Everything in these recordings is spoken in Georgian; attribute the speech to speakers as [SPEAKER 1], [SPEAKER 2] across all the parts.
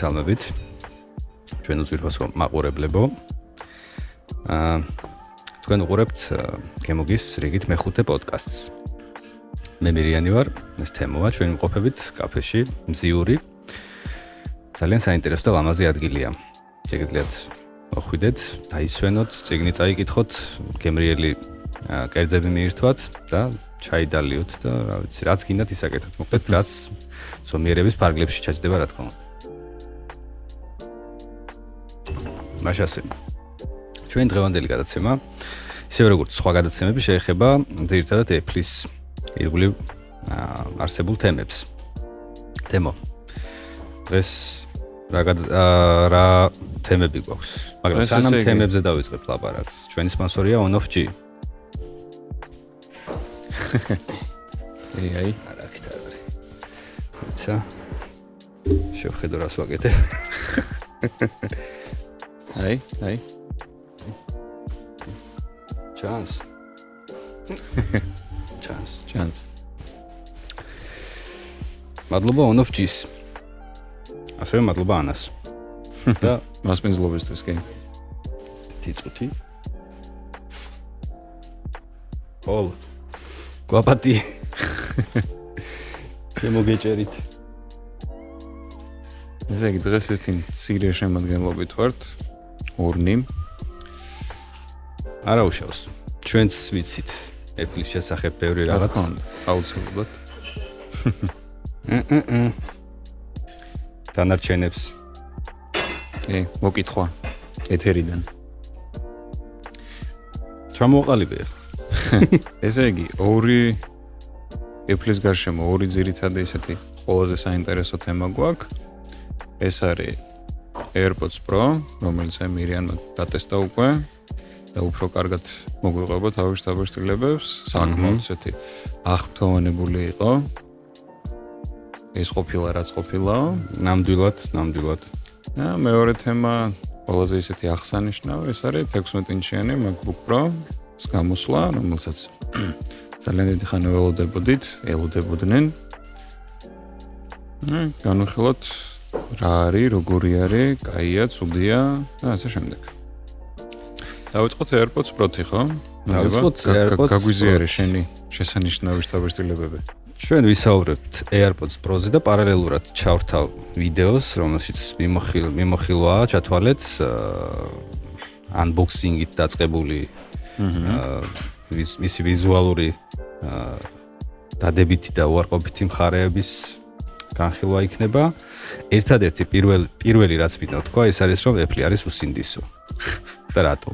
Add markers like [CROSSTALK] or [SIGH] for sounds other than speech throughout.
[SPEAKER 1] მოგესალმებით. ჩვენ უძვირფასო მაყურებლებო. აა თქვენ უყურებთ გემოგის რიგით მეხუთე პოდკასტს. მე მირიანი ვარ, ეს თემაა ჩვენ მყოფებით კაფეში, მზიური. ძალიან საინტერესო და ლამაზი ადგილია. შეგიძლიათ მოხვიდეთ, დაისვენოთ, ციგნი წაიკითხოთ, გემრიელი კერძები მიირთვათ და ჩაიდალიოთ და რა ვიცი, რაც გინდათ ისაკეთოთ. მოკლედ, რაც ზომიერების ფარგლებში ჩაჯდება, რა თქმა უნდა. მაშასე. ჩვენ დღევანდელი გადაცემა ისევე როგორც სხვა გადაცემები შეეხება ძირითადად Apple-ის ირგვლივ არსებულ თემებს. თემო. დღეს რა რა თემები გვაქვს? მაგრამ სანამ თემებზე დავიწყებ ლაპარაკს, ჩვენი სპონსორია On of G.
[SPEAKER 2] ეი აი,
[SPEAKER 1] არა ხიტარი. ცა. შევხედო რას ვაკეთებ. [LAUGHS]
[SPEAKER 2] აი, აი.
[SPEAKER 1] ჩანს. [LAUGHS] ჩანს,
[SPEAKER 2] ჩანს.
[SPEAKER 1] მადლობა G-ს. ასევე მადლობა ანას. [LAUGHS]
[SPEAKER 2] და მასპინძლობისთვის კი.
[SPEAKER 1] თიწუთი. ოლ. გვაპატი. [LAUGHS] შემოგეჭერით.
[SPEAKER 2] ესე იგი დღეს ეს თი ციგრე შემოადგენლობით ვართ. ორნი.
[SPEAKER 1] არა უშავს. ჩვენც ვიცით Apple-ის შესახებ ბევრი რაღაც.
[SPEAKER 2] აუცილებლად. [LAUGHS]
[SPEAKER 1] დანარჩენებს.
[SPEAKER 2] კი, მოკითხვა ეთერიდან.
[SPEAKER 1] ჩამოყალიბე ახლა. [LAUGHS]
[SPEAKER 2] ესე იგი, ორი Apple-ის გარშემო ორი ძირითადი ესეთი ყველაზე საინტერესო თემა გვაქვს. ეს არის AirPods Pro, რომელიც აი მირიანმა დატესტა უკვე და უფრო კარგად მოგვიყვება თავის თავისtildeებს, საკმაოდ ესეთი აღფრთოვანებული იყო. ეს ყოფილა რაც ყოფილაო,
[SPEAKER 1] ნამდვილად, ნამდვილად.
[SPEAKER 2] და მეორე თემა ყველაზე ისეთი აღსანიშნავი, ეს არის 16 ინჩიანი MacBook Pro-ს გამოსვლა, რომელსაც [COUGHS] ძალიან დიდი ხანი ველოდებოდით, ელოდებოდნენ. ნუ, განვიხილოთ რა არის, როგორი არის, კაია, ცუდია და ასე შემდეგ. დავიწყოთ AirPods Pro-თი, ხო?
[SPEAKER 1] დავიწყოთ AirPods
[SPEAKER 2] გაგვიზიარე შენი შესანიშნავი შტაბისტილებები.
[SPEAKER 1] ჩვენ ვისაუბრებთ AirPods Pro-ზე და პარალელურად ჩავრთავ ვიდეოს, რომელშიც მიმოხილ მიმოხილვაა ჩათვალეთ unboxing-ით დაწყებული აა მისი ვიზუალური აა დადებითი და უარყოფითი მხარეების განხილვა იქნება. ერთადერთი პირველი პირველი რაც მინდა თქვა, ეს არის რომ Apple არის უსინდისო. [LAUGHS] და რატო?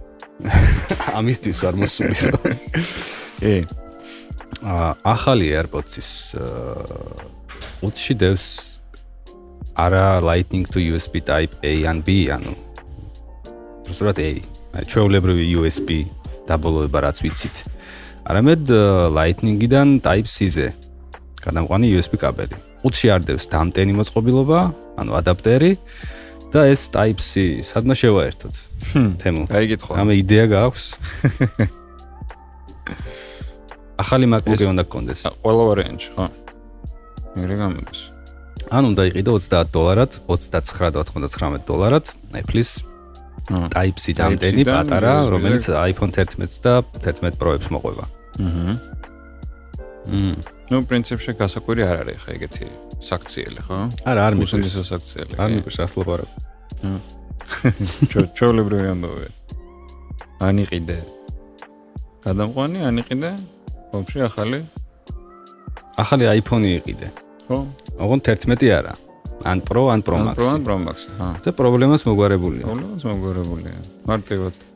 [SPEAKER 1] [LAUGHS] ამისთვის არ მოსულიო.
[SPEAKER 2] ე [LAUGHS]
[SPEAKER 1] ახალი AirPods-ის უცში დევს არა Lightning to USB Type A ან B, ანუ უბრალოდ A. აი ჩვეულებრივი USB დაბოლოება რაც ვიცით. არამედ Lightning-დან Type C-ზე გადამყვანი USB კაბელი. უცში არ დევს დამტენი მოწყობილობა, ანუ ადაპტერი და ეს Type C სადმა შევაერთოთ? თემო.
[SPEAKER 2] გაიგითხო.
[SPEAKER 1] ამე იდეა გაქვს? [LAUGHS] ახალი MacBook-ი უნდა გქონდეს.
[SPEAKER 2] ყველა ვარიანტი, ხო? მერე გამოდის.
[SPEAKER 1] ან უნდა იყიდო 30 დოლარად, 29.99 დოლარად, Apple-ის Type-C დამტენი პატარა, რომელიც iPhone 11 და 11 Pro-ებს მოყვება.
[SPEAKER 2] აჰა.
[SPEAKER 1] მმ.
[SPEAKER 2] ნუ პრინციპში გასაკვირი არ არის ხა ეგეთი საქციელი, ხო?
[SPEAKER 1] არა, არ მიყვარს
[SPEAKER 2] ეს საქციელი.
[SPEAKER 1] არ მიყვარს ასლობარო.
[SPEAKER 2] ჩოლებრივი ამბავია. ანიყიდე. გადამყვანი ანიყიდე. ვაფშე ახალი
[SPEAKER 1] ახალი iPhone-ი იყიდე.
[SPEAKER 2] ხო?
[SPEAKER 1] ოღონ 11 არა. ან Pro, ან Pro Max.
[SPEAKER 2] Pro, ან Pro Max. ჰა.
[SPEAKER 1] და პრობლემას მოგვარებულია.
[SPEAKER 2] პრობლემას მოგვარებულია. მარტივად. [LAUGHS]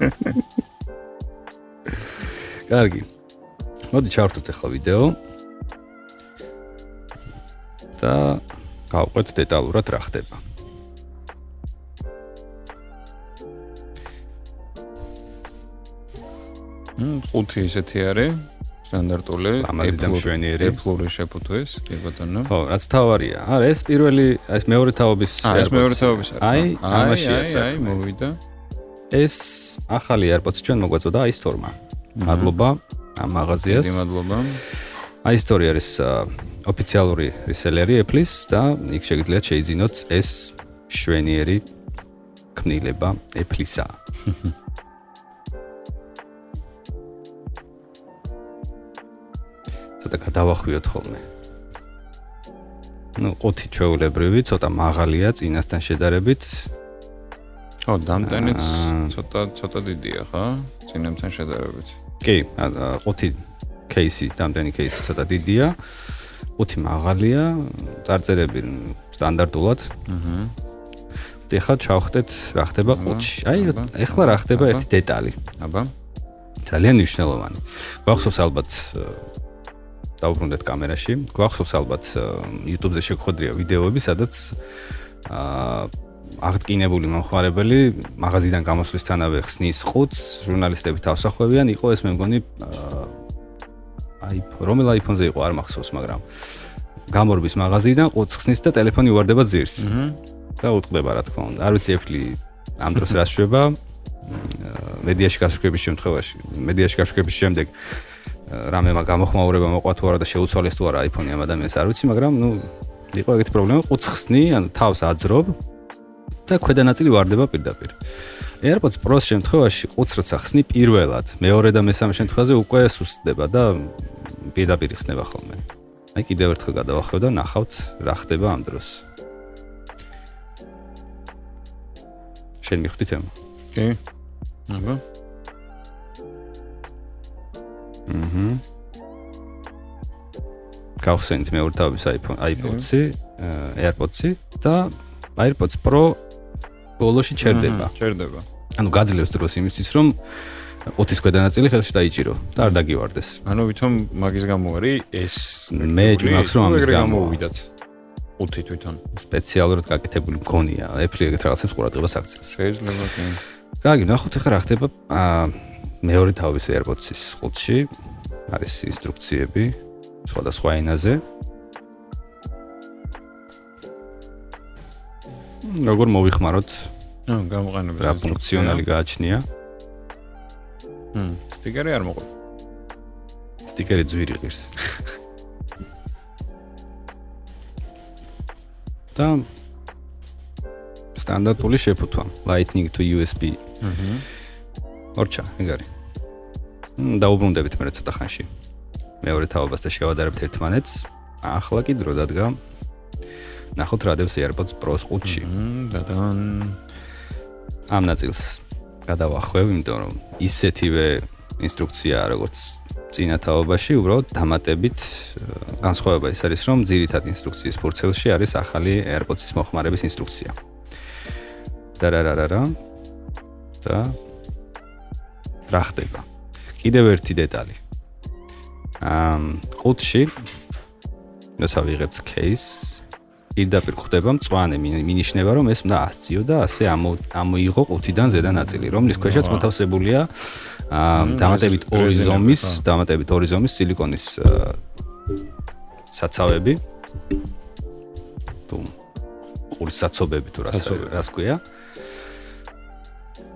[SPEAKER 2] [LAUGHS]
[SPEAKER 1] კარგი. მოდი ჩავთოთ ახლა ვიდეო. და გავყვეთ დეტალურად რა ხდება.
[SPEAKER 2] ხუთი ისეთი არის. სტანდარტული
[SPEAKER 1] მშვენიერი.
[SPEAKER 2] Apple-ური შეფუთვის, კი ბატონო.
[SPEAKER 1] ხო, რაც თავარია. არა, ეს პირველი, ეს მეორე თაობის
[SPEAKER 2] აა, ეს მეორე თაობის არის.
[SPEAKER 1] აი, ამაში ეს
[SPEAKER 2] აი, მოვიდა.
[SPEAKER 1] ეს ახალი AirPods ჩვენ მოგვაწოდა აი სტორმა. მადლობა ამ მაღაზიას.
[SPEAKER 2] დიდი მადლობა.
[SPEAKER 1] აი სტორი არის ოფიციალური რისელერი Apple-ის და იქ შეგიძლიათ შეიძინოთ ეს შვენიერი ქმნილება Apple-ისა. [LAUGHS] ცოტა გადავახვიოთ ხოლმე. ну, ყუთი ჩვეულებრივი, ცოტა მაღალია წინასთან შედარებით.
[SPEAKER 2] ო, დამტენიც ცოტა ცოტა დიდია, ხა? წინემთან შედარებით.
[SPEAKER 1] კი, ყუთი кейსი, რამდენი кейსი ცოტა დიდია. ყუთი მაღალია, წარწერები სტანდარტულად.
[SPEAKER 2] აჰა.
[SPEAKER 1] ეხლა ჩავხდეთ რა ხდება ყუთში. აი, ეხლა რა ხდება ერთი დეტალი.
[SPEAKER 2] აბა.
[SPEAKER 1] ძალიან მნიშვნელოვანი. გვახსოვს ალბათ დაუბრუნდეთ კამერაში. გვახსოვს ალბათ YouTube-ზე შეგხვედრია ვიდეოები, სადაც აა აღდგინებული მომხმარებელი მაღაზიიდან გამოსვლისთანავე ხსნის ყუთს, ჟურნალისტები თავს ახვევიან, იყო ეს მე მგონი აი რომელ iPhone-ზე იყო არ მახსოვს, მაგრამ გამორბის მაღაზიიდან ყუთს ხსნის და ტელეფონი უვარდება ძირს.
[SPEAKER 2] აჰა.
[SPEAKER 1] და უტყდება რა თქმა უნდა. არ ვიცი Apple ამ დროს რა შვება [LAUGHS] მედიაში გაშუქების შემთხვევაში, მედიაში გაშუქების შემდეგ რამემა გამოხმაურება მოყვა თუ არა და შეუცვალეს თუ არა iPhone-ი ამ ადამიანს არ ვიცი, მაგრამ ნუ იყო ეგეთი პრობლემა, ყუთს ხსნი, ანუ თავს აძრობ და ქვედა ნაწილი ვარდება პირდაპირ. AirPods Pro-ს შემთხვევაში ყუთს როცა ხსნი პირველად, მეორე და მესამე შემთხვევაზე უკვე სუსტდება და პირდაპირ ხსნება ხოლმე. აი კიდევ ერთხელ გადავახვევ და ნახავთ რა ხდება ამ დროს. შენ მიხვდით ემ?
[SPEAKER 2] კი. აბა.
[SPEAKER 1] აჰა. გავხსენით მეორე თავის iPhone, iPod-ი, აა, AirPods-ი და AirPods Pro ბოლოში ჩერდება.
[SPEAKER 2] ჩერდება.
[SPEAKER 1] ანუ გაძლევს დროს იმისთვის, რომ ოთის ქვედა ნაწილი ხელში დაიჭირო და არ დაგივარდეს.
[SPEAKER 2] ანუ ვითომ მაგის გამო არის ეს
[SPEAKER 1] მე ჭმაქვს, რომ ამის გამო.
[SPEAKER 2] გამოვიდათ. უთი თვითონ.
[SPEAKER 1] სპეციალურად გაკეთებული მქონია. Apple ეგეთ რაღაცებს ყურადღებას აქცევს.
[SPEAKER 2] შეიძლება კი.
[SPEAKER 1] კარგი, ნახოთ ახლა რა ხდება მეორე თავის AirPods-ის ყუთში. არის ინსტრუქციები სხვადასხვა ენაზე. როგორ მოვიხმაროთ,
[SPEAKER 2] აა, გამოყენების.
[SPEAKER 1] რა ფუნქციონალი გააჩნია.
[SPEAKER 2] ჰმ, სტიკერი არ მოყვა.
[SPEAKER 1] სტიკერი ძვირი ღირს. [LAUGHS] და სტანდარტული შეფუთვა, Lightning to USB.
[SPEAKER 2] აჰა.
[SPEAKER 1] ორჩა, ეგ არის. მ, დაუბრუნდებით მე ცოტა ხანში. მეორე თაობას და შევადარებთ ერთმანეთს. ახლა კი დრო დადგა. ნახოთ რა დევს AirPods Pro-s ყუთში.
[SPEAKER 2] დადან.
[SPEAKER 1] ამ ნაწილს გადავახვევ, იმიტომ რომ ისეთივე ინსტრუქციაა, როგორც წინა თაობაში, უბრალოდ დამატებით განსხვავება ის არის, რომ ძირითად ინსტრუქციის ფურცელში არის ახალი AirPods-ის მოხმარების ინსტრუქცია. და რა რა რა რა და რა ხდება? კიდევ ერთი დეტალი. ამ ყუთში როცა ვიღებთ case პირდაპირ ხდება მწვანე. მინი- მინიშნება რომ ეს უნდა ასწიო და ასე ამო ამოიღო ყუთიდან ზედა ნაწილი რომლის ქვეშაც მოთავსებულია დამატებით ორი ზომის დამატებით ორი ზომის სილიკონის საცავები. თუ ყურის საცობები თუ
[SPEAKER 2] საცობები.
[SPEAKER 1] რას ქვია.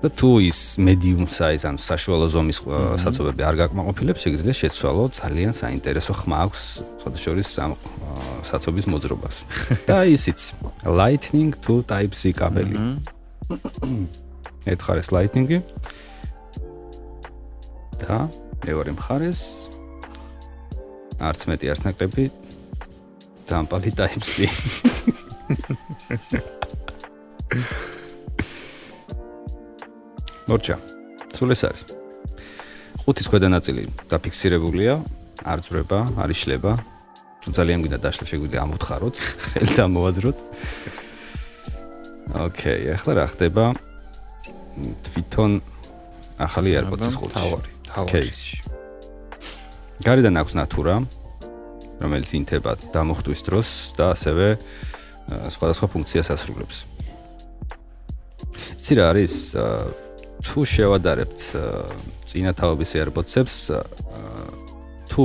[SPEAKER 1] და თუ ის medium size ან საშუალო ზომის საცობები არ გაკმაყოფილებს, შეგიძლია შეცვალო ძალიან საინტერესო ხმა აქვს შესაძლოა ამ აა, საცობის მოძრობას. [LAUGHS] და ისიც lightning to type C კაბელი. [COUGHS] ერთ მხარეს lightning-ი და მეორე მხარეს არც მეტი არც ნაკლები დამპალი type C. [LAUGHS] მორჩა. სულ ეს არის. ხუთის ქვედა ნაწილი დაფიქსირებულია, არ ძრება, არ იშლება. თუ ძალიან გინდა დაშლა შეგვიძლია ამოთხაროთ, ხელი დამოვაძროთ. ოკეი, ახლა რა ხდება? თვითონ ახალი აეროპორტის ხუთში.
[SPEAKER 2] თავარი,
[SPEAKER 1] თავარში. გარედან აქვს ნათურა, რომელიც ინთება დამოხტვის დროს და ასევე სხვადასხვა ფუნქციას ასრულებს. იცი რა არის? თუ შევადარებთ წინა თავების აეროპორტებს, თუ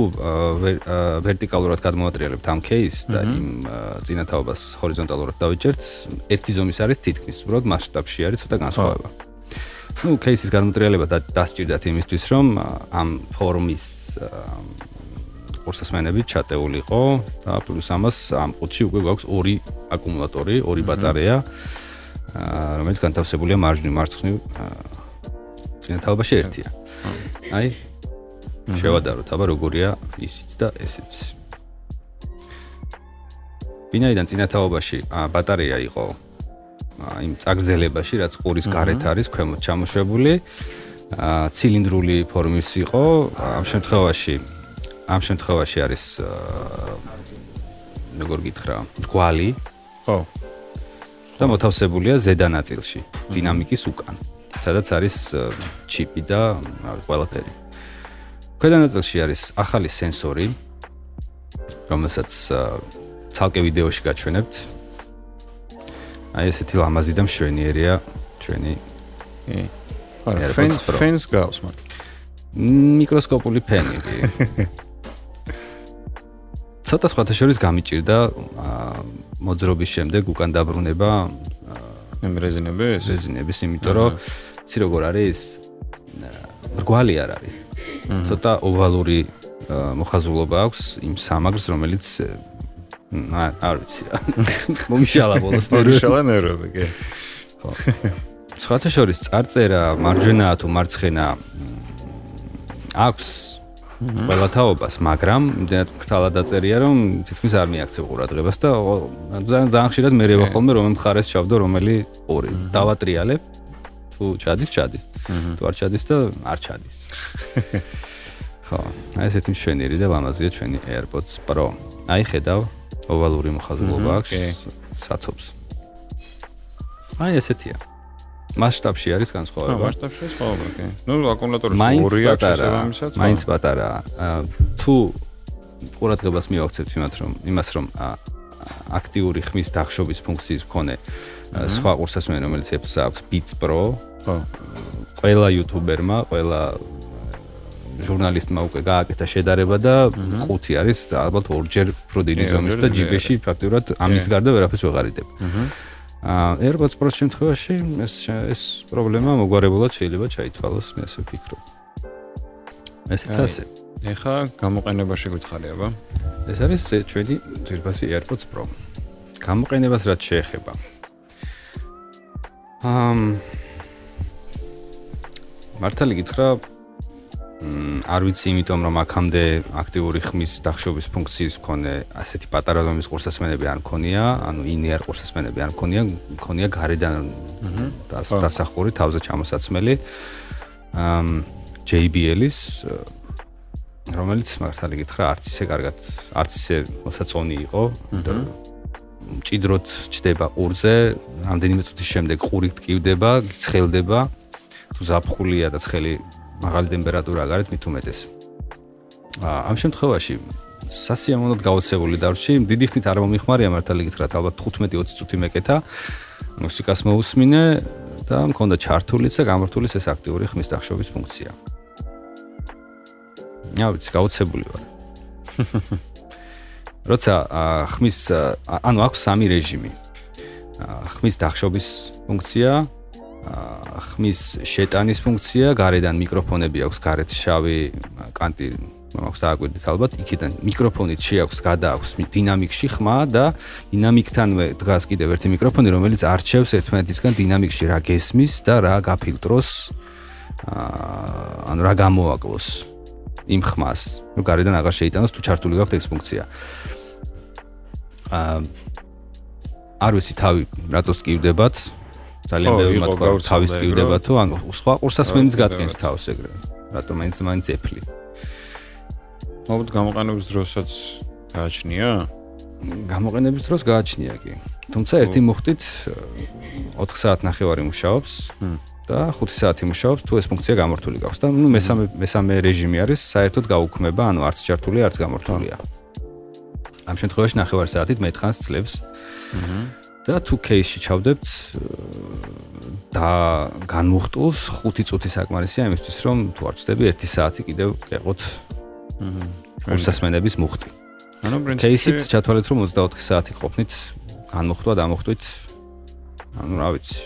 [SPEAKER 1] ვერტიკალურად გადმოვატრიალებთ ამ кейს და იმ წინათაობას ჰორიზონტალურად დავიჭერთ, ერთი ზომის არის თითქმის, უბრალოდ მასშტაბში არის ცოტა განსხვავება. ну кейსის გადმოტრიალება დასჭირდათ იმისთვის რომ ამ ფორმის კურსასმენები ჩატეულიყო და პლუს ამას ამ ყუთში უკვე გვაქვს ორი აკუმულატორი, ორი ბატარეა რომელიც განთავსებულია მარჯვნივ მარცხნივ წინათაობაში ერთია. აი, შევადაროთ, აბა როგორია ისიც და ესეც. ვინაიდან წინათაობაში ბატარეა იყო იმ წაგრძელებაში, რაც ყურის გარეთ არის ქვემოთ ჩამოშვებული, ცილინდრული ფორმის იყო, ამ შემთხვევაში ამ შემთხვევაში არის როგორ გითხრა, რგვალი.
[SPEAKER 2] ხო.
[SPEAKER 1] და მოთავსებულია ზედა ნაწილში, დინამიკის უკან, სადაც არის ჩიპი და ყველაფერი. ქვედა ნაწილში არის ახალი სენსორი, რომელსაც ცალკე ვიდეოში გაჩვენებთ. აი ესეთი ლამაზი და მშვენიერია ჩვენი
[SPEAKER 2] არა ფენს ფენს გავს მართლა.
[SPEAKER 1] მიკროსკოპული ფენი. [LAUGHS] ცოტა სხვათა შორის გამიჭირდა მოძრობის შემდეგ უკან დაბრუნება
[SPEAKER 2] რეზინების
[SPEAKER 1] რეზინების იმიტომ რომ ცი როგორ არის რგვალი არ არის ცოტა ოვალური მოხაზულობა აქვს იმ სამაგრს რომელიც არ ვიცი რა [LAUGHS] მომიშალა ბოლოს
[SPEAKER 2] მომიშალა ნერვები კი. ხო.
[SPEAKER 1] სხვათა შორის წარწერა მარჯვენაა თუ მარცხენა აქვს ყველა თაობას, მაგრამ იმდენად ფრთალა დაწერია, რომ თითქმის არ მიაქცევ ყურადღებას და ძალიან ძალიან ხშირად მე რევა ხოლმე რომ მხარეს ჩავდო, რომელი ორი. დავატრიალებ. თუ ჩადის, ჩადის. თუ არ ჩადის და არ ჩადის. [LAUGHS] ხო, აი ესეთი მშვენიერი და ლამაზია ჩვენი AirPods Pro. აი ხედავ, ოვალური მოხაზულობა აქვს საცობს. აი ესეთია. მასშტაბში არის განსხვავება.
[SPEAKER 2] ხო, მასშტაბში სხვაობა, კი. ნუ აკუმულატორის ორი აქვს შესაბამისად.
[SPEAKER 1] მაინც პატარა. თუ ყურადღებას მიაქცევთ იმათ რომ იმას რომ აქტიური ხმის დახშობის ფუნქციის მქონე სხვა ყურსასმენი რომელიც Apple-ს აქვს Beats Pro. ხო. ყველა იუთუბერმა, ყველა ჟურნალისტმა უკვე გააკეთა შედარება და ხუთი არის ალბათ ორჯერ პროდინი ზომის და ჯიბეში ფაქტურად ამის გარდა ვერაფერს ვეღარიდებ. აჰა. AirPods Pro-ს შემთხვევაში ეს ეს პრობლემა მოგვარებულად შეიძლება ჩაითვალოს, მე ასე ვფიქრობ. ესეც ასე.
[SPEAKER 2] ეხა გამოყენებაში გითხარი აბა.
[SPEAKER 1] ეს არის ჩვენი ძირფასი AirPods Pro. გამოყენებას რაც შეეხება. ამ მართალი გითხრა, არ ვიცი იმიტომ რომ აქამდე აქტიური ხმის დახშობის ფუნქციის მქონე ასეთი პატარა ზომის ყურსასმენები არ მქონია, ანუ ინიარ ყურსასმენები არ მქონია, მქონია გარედან დასახური თავზე ჩამოსაცმელი. ამ JBL-ის რომელიც მართალი გითხრა არც ისე კარგად, არც ისე მოსაწონი იყო, იმიტომ რომ ჭიდროთ ჩდება ყურზე, რამდენიმე წუთის შემდეგ ყური ტკივდება, გიცხელდება. თუ ზაფხულია და ცხელი მაღალი ტემპერატურა გარეთ მით უმეტეს. ამ შემთხვევაში სასიამოვნოდ გაოცებული დარჩი, დიდი ხნით არ მომიხმარია მართალი გითხრათ, ალბათ 15-20 წუთი მეკეთა მუსიკას მოусმინე და მქონდა ჩართულიც და გამართულიც ეს აქტიური ხმის დახშობის ფუნქცია. ნა ვიცი, გაოცებული ვარ. როცა ხმის ანუ აქვს სამი რეჟიმი. ხმის დახშობის ფუნქცია, ხმის შეტანის ფუნქცია, გარედან მიკროფონები აქვს, გარეთ შავი კანტი აქვს დააკვირდით ალბათ, იქიდან მიკროფონით შეაქვს გადააქვს დინამიკში ხმა და დინამიკთანვე დგას კიდევ ერთი მიკროფონი, რომელიც არჩევს ერთმანეთისგან დინამიკში რა გესმის და რა გაფილტროს ანუ რა გამოაკლოს იმ ხმას. ნუ გარედან აღარ შეიტანოს თუ ჩართული გაქვთ ეს ფუნქცია. აა არ ვიცი თავი რატოს კივდებათ, ძალიან ბევრი მაtka თავის ტკივდება თუ ანუ სხვა ყურსასმენიც გადგენს თავს ეგრე რატომ მაინც მაინც ეფლი
[SPEAKER 2] მოგთ გამოყენების დროსაც გააჩნია?
[SPEAKER 1] გამოყენების დროს გააჩნია კი. თუმცა ერთი მოხდით 4 საათ ნახევარი მუშაობს და 5 საათი მუშაობს თუ ეს ფუნქცია გამორთული გაქვს. და ნუ მესამე მესამე რეჟიმი არის საერთოდ გაუქმება ანუ არც ჩართული არც გამორთულია. ამ შემთხვევაში ნახევარი საათით მეტხანს წლებს აჰა და თუ кейსში ჩავდებთ და განვუხტულს 5 წუთი საკმარისია იმისთვის რომ თუ არ ვწდები 1 საათი კიდევ გეყოთ კურსასმენების მუხტი.
[SPEAKER 2] ანუ პრინციპში
[SPEAKER 1] кейსიც ჩათვალეთ რომ 24 საათი ყოფნით განმოხტვა დამოხტვით ანუ რა ვიცი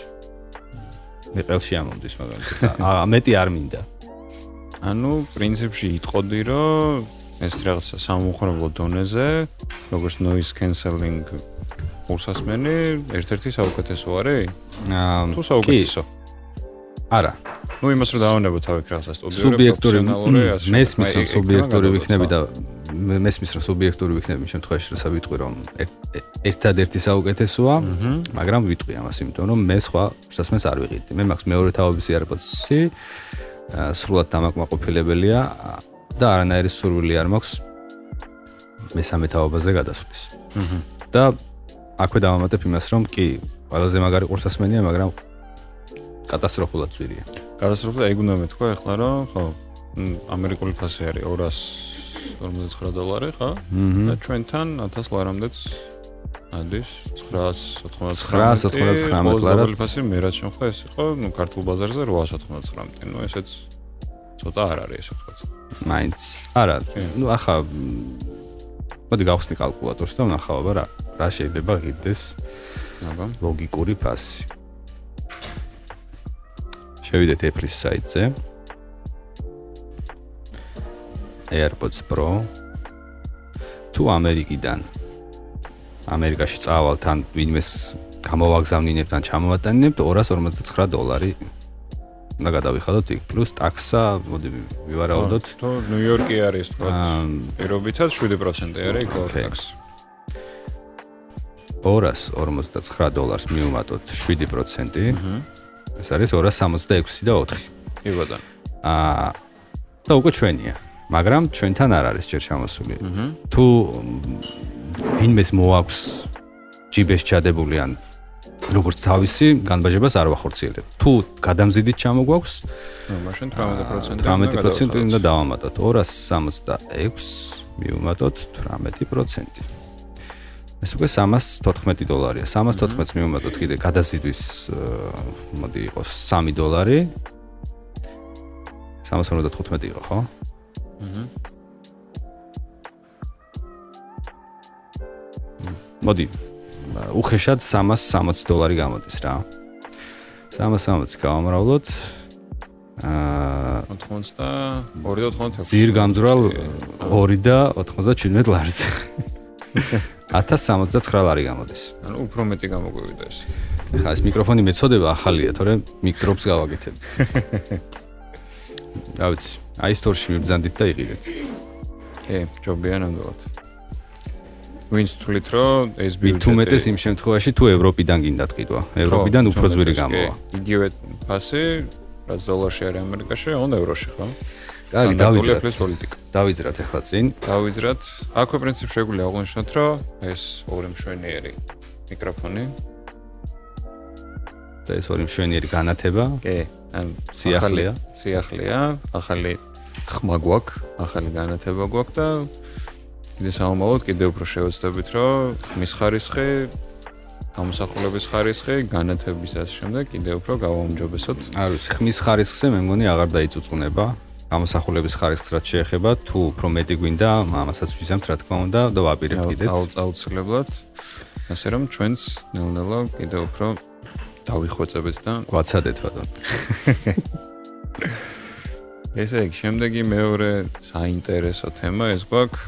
[SPEAKER 1] მეყელში ამომდის მაგალითად. აა მეტი არ მინდა.
[SPEAKER 2] ანუ პრინციპში იტყოდი რომ ეს რაღაცა სამოხმარებლო დონეზე, როგორც noise cancelling კურსასმენი ერთ-ერთი საუკეთესო არის?
[SPEAKER 1] აა
[SPEAKER 2] თუ საუკეთესო?
[SPEAKER 1] არა.
[SPEAKER 2] ну იმას რომ დავანებო თავი რაღაცა სტუდიო
[SPEAKER 1] სუბიექტური მესმის რომ სუბიექტური ვიქნები და მესმის რომ სუბიექტური ვიქნები იმ შემთხვევაში რომ საბიტყვი რომ ერთადერთი საუკეთესოა მაგრამ ვიტყვი ამას იმიტომ რომ მე სხვა შესაძლოა არ ვიყიდი. მე მაქვს მეორე თაობის AirPods-ი სრულად დამაკმაყოფილებელია და არანაირი სურვილი არ მაქვს. მესამე თაობაზე გადასვლის. და აქვე დავამატებ იმას რომ კი ყველაზე მაგარი ყურსასმენია მაგრამ კატასტროფულად ძვირია.
[SPEAKER 2] კატასტროფულად ეგ უნდა მეთქვა ახლა რომ ხო ამერიკული ფასი არის 259 დოლარი ხო? და ჩვენთან 1000 ლარამდეც ადის 999
[SPEAKER 1] 999 ლარად.
[SPEAKER 2] ფასი მე რაც შემხდა ეს იყო ნუ ქართულ ბაზარზე 899. ნუ ესეც ცოტა არ არის ესე ვთქვათ.
[SPEAKER 1] მაინც არა ნუ ახლა მოდი გავხსნი კალკულატორს და ვნახავ აბა რა რა შეიძლება გიდეს აბა. ლოგიკური ფასი. შევიდეთ Apple-ის საიტზე. AirPods Pro. თუ ამერიკიდან ამერიკაში წავალ თან ვინმეს გამოვაგზავნინებთ ან ჩამოვატანინებთ 259 დოლარი. და გადავიხადოთ იქ. პლუს ტაქსა მოდი ვივარაუდოთ.
[SPEAKER 2] თუ ნიუ-იორკი არის თქო პირობითად 7% არის იქ ტაქსი
[SPEAKER 1] 259 დოლარს მივუმატოთ 7%. აჰა. ეს არის 266 და 4.
[SPEAKER 2] კი ბატონო.
[SPEAKER 1] აა და უკვე ჩვენია, მაგრამ ჩვენთან არ არის ჯერ ჩამოსული. თუ ვინმეს მოაქვს ჯიბეს ჩადებული ან როგორც თავისი განბაჟებას არ ვახორციელებ. თუ გადამზიდით ჩამოგვაქვს,
[SPEAKER 2] ნუ მაშინ 18%
[SPEAKER 1] 18% უნდა დავამატოთ. 266 მივუმატოთ 18%. ეს უკვე 314 დოლარია. 314-ს მივუმატოთ კიდე გადაზიდვის მოდი იყოს 3 დოლარი. 315 იყო, ხო? აჰა. მოდი. უხეშად 360 დოლარი გამოდის რა. 360 გავამრავლოთ.
[SPEAKER 2] აა 82 და 86.
[SPEAKER 1] ძირ გამძრალ 2 და 97 ლარზე. [LAUGHS] 1069 ლარი გამოდის.
[SPEAKER 2] ანუ უფრო მეტი გამოგვივიდა ეს.
[SPEAKER 1] ხა ეს მიკროფონი მეწოდება ახალია, თორემ მიკროფონს გავაკეთებ. [LAUGHS] რა ვიცი, აი სტორში მიბზანდით და იყიდეთ.
[SPEAKER 2] კი, ჯობია ნამდვილად. ვინც თulit რომ ეს
[SPEAKER 1] ბიუჯეტი თუ მეტეს იმ შემთხვევაში თუ ევროპიდან გინდათ ყიდვა, ევროპიდან უფრო ძვირი გამოვა.
[SPEAKER 2] იგივე ფასი, რაც დოლარში არის ამერიკაში, ან ევროში, ხო?
[SPEAKER 1] კარგი, დავიძრათ პოლიტიკა. დავიძრათ ახლა წინ.
[SPEAKER 2] დავიძრათ. აქვე პრინციპ შეგვიძლია აღვნიშნოთ, რომ ეს ორი მშვენიერი მიკროფონი
[SPEAKER 1] და ეს ორი მშვენიერი განათება.
[SPEAKER 2] კი, ან
[SPEAKER 1] სიახლეა,
[SPEAKER 2] სიახლეა, ახალი ხმა გვაქვს, ახალი განათება გვაქვს და კიდე საომალოდ კიდე უფრო შევეცდებით, რომ ხმის ხარისხი გამოსახულების ხარისხი, განათების ასე შემდეგ კიდე უფრო გავაუმჯობესოთ.
[SPEAKER 1] არ ვიცი, ხმის ხარისხზე მე მგონი აღარ დაიწუწუნება. გამოსახულების ხარისხს რაც შეეხება, თუ უფრო მეტი გვინდა, ამასაც ვიზამთ, რა თქმა უნდა, და ვაპირებ კიდეც.
[SPEAKER 2] აუცილებლად. ასე რომ ჩვენც ნელ-ნელა კიდევ უფრო დავიხვეწებით და
[SPEAKER 1] გვაცადეთ ბატონო. [LAUGHS]
[SPEAKER 2] ესე იგი, შემდეგი მეორე საინტერესო თემა ეს გვაქვს